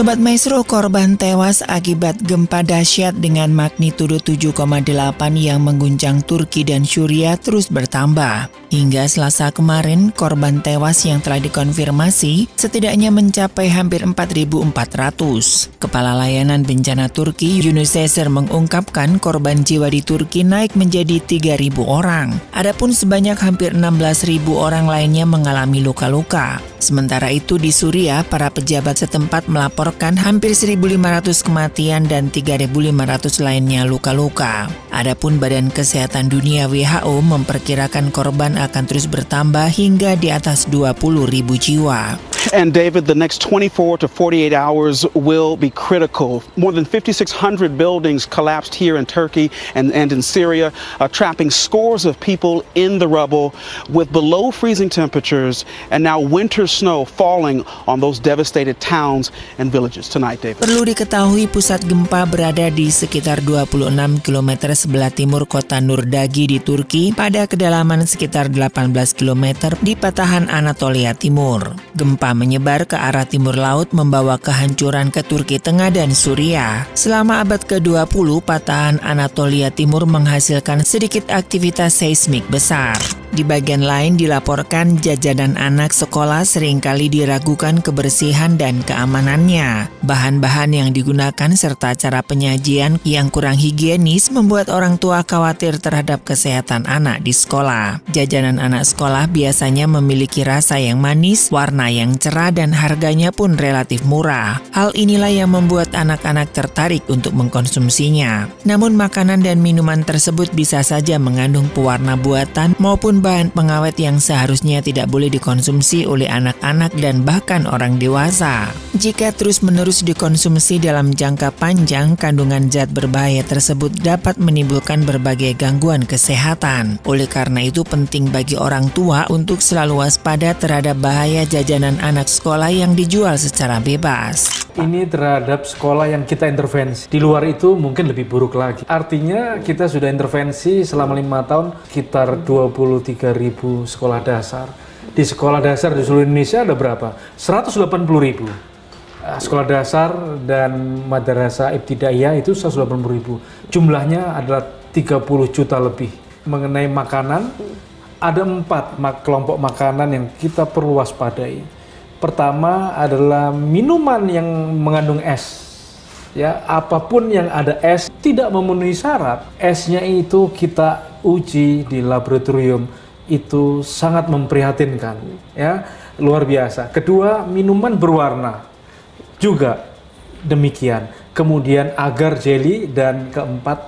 Sobat Maestro, korban tewas akibat gempa dahsyat dengan magnitudo 7,8 yang mengguncang Turki dan Suriah terus bertambah. Hingga selasa kemarin, korban tewas yang telah dikonfirmasi setidaknya mencapai hampir 4.400. Kepala Layanan Bencana Turki, Yunus Seser mengungkapkan korban jiwa di Turki naik menjadi 3.000 orang. Adapun sebanyak hampir 16.000 orang lainnya mengalami luka-luka. Sementara itu di Suriah, para pejabat setempat melaporkan hampir 1.500 kematian dan 3.500 lainnya luka-luka. Adapun Badan Kesehatan Dunia WHO memperkirakan korban akan terus bertambah hingga di atas 20.000 jiwa. And David, the next 24 to 48 hours will be critical. More than 5,600 buildings collapsed here in Turkey and, and in Syria, uh, trapping scores of people in the rubble with below freezing temperatures and now winter snow falling on those devastated towns and villages Perlu diketahui pusat gempa berada di sekitar 26 km sebelah timur kota Nurdagi di Turki pada kedalaman sekitar 18 km di patahan Anatolia Timur. Gempa menyebar ke arah timur laut membawa kehancuran ke Turki Tengah dan Suriah. Selama abad ke-20, patahan Anatolia Timur menghasilkan sedikit aktivitas seismik besar. Di bagian lain dilaporkan jajanan anak sekolah sering kali diragukan kebersihan dan keamanannya. Bahan-bahan yang digunakan serta cara penyajian yang kurang higienis membuat orang tua khawatir terhadap kesehatan anak di sekolah. Jajanan anak sekolah biasanya memiliki rasa yang manis, warna yang cerah dan harganya pun relatif murah. Hal inilah yang membuat anak-anak tertarik untuk mengkonsumsinya. Namun makanan dan minuman tersebut bisa saja mengandung pewarna buatan maupun bahan pengawet yang seharusnya tidak boleh dikonsumsi oleh anak-anak dan bahkan orang dewasa. Jika terus-menerus dikonsumsi dalam jangka panjang, kandungan zat berbahaya tersebut dapat menimbulkan berbagai gangguan kesehatan. Oleh karena itu penting bagi orang tua untuk selalu waspada terhadap bahaya jajanan anak sekolah yang dijual secara bebas. Ini terhadap sekolah yang kita intervensi. Di luar itu mungkin lebih buruk lagi. Artinya kita sudah intervensi selama lima tahun sekitar 23 ribu sekolah dasar. Di sekolah dasar di seluruh Indonesia ada berapa? 180 ribu. Sekolah dasar dan madrasah ibtidaiyah itu 180 ribu. Jumlahnya adalah 30 juta lebih. Mengenai makanan, ada empat kelompok makanan yang kita perlu waspadai. Pertama adalah minuman yang mengandung es. Ya, apa pun yang ada es tidak memenuhi syarat. Esnya itu kita uji di laboratorium itu sangat memprihatinkan, ya, luar biasa. Kedua, minuman berwarna juga demikian. Kemudian agar jelly dan keempat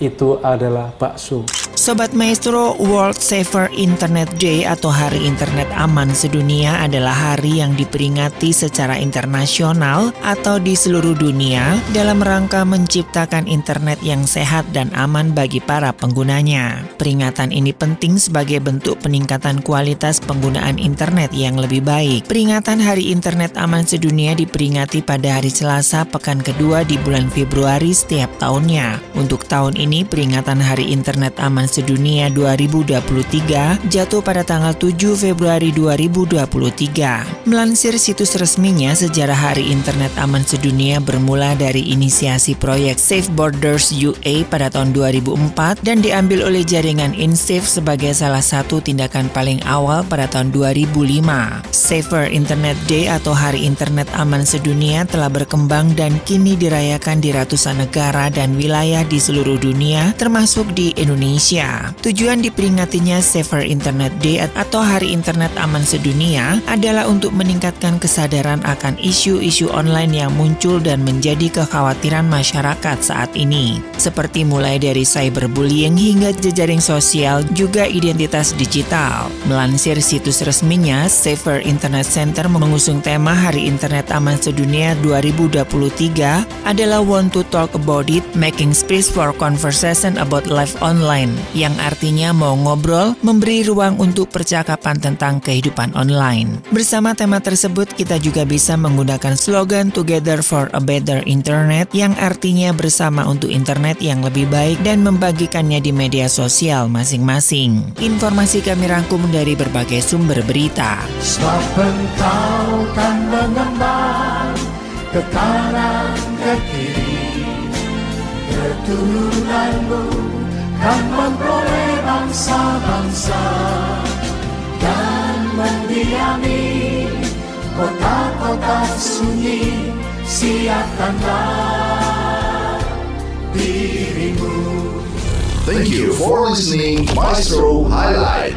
itu adalah bakso. Sobat Maestro, World Safer Internet Day atau Hari Internet Aman Sedunia adalah hari yang diperingati secara internasional atau di seluruh dunia dalam rangka menciptakan internet yang sehat dan aman bagi para penggunanya. Peringatan ini penting sebagai bentuk peningkatan kualitas penggunaan internet yang lebih baik. Peringatan Hari Internet Aman Sedunia diperingati pada hari Selasa pekan kedua di bulan Februari setiap tahunnya. Untuk tahun ini peringatan Hari Internet Aman Sedunia 2023 jatuh pada tanggal 7 Februari 2023. Melansir situs resminya, sejarah Hari Internet Aman Sedunia bermula dari inisiasi proyek Safe Borders UA pada tahun 2004 dan diambil oleh jaringan InSafe sebagai salah satu tindakan paling awal pada tahun 2005. Safer Internet Day atau Hari Internet Aman Sedunia telah berkembang dan kini dirayakan di ratusan negara dan wilayah di seluruh dunia dunia, termasuk di Indonesia. Tujuan diperingatinya Safer Internet Day atau Hari Internet Aman Sedunia adalah untuk meningkatkan kesadaran akan isu-isu online yang muncul dan menjadi kekhawatiran masyarakat saat ini, seperti mulai dari cyberbullying hingga jejaring sosial juga identitas digital. Melansir situs resminya, Safer Internet Center mengusung tema Hari Internet Aman Sedunia 2023 adalah Want to Talk About It, Making Space for Conversation About Life Online, yang artinya mau ngobrol, memberi ruang untuk percakapan tentang kehidupan online. Bersama tema tersebut, kita juga bisa menggunakan slogan Together for a Better Internet yang artinya bersama untuk internet yang lebih baik dan membagikannya di media sosial masing-masing. Informasi kami rangkum dari berbagai sumber berita. Ke kiri Keturunanmu kan memperoleh bangsa-bangsa Dan mendiami kota-kota sunyi Siapkanlah dirimu Thank you for listening Maestro Highlight.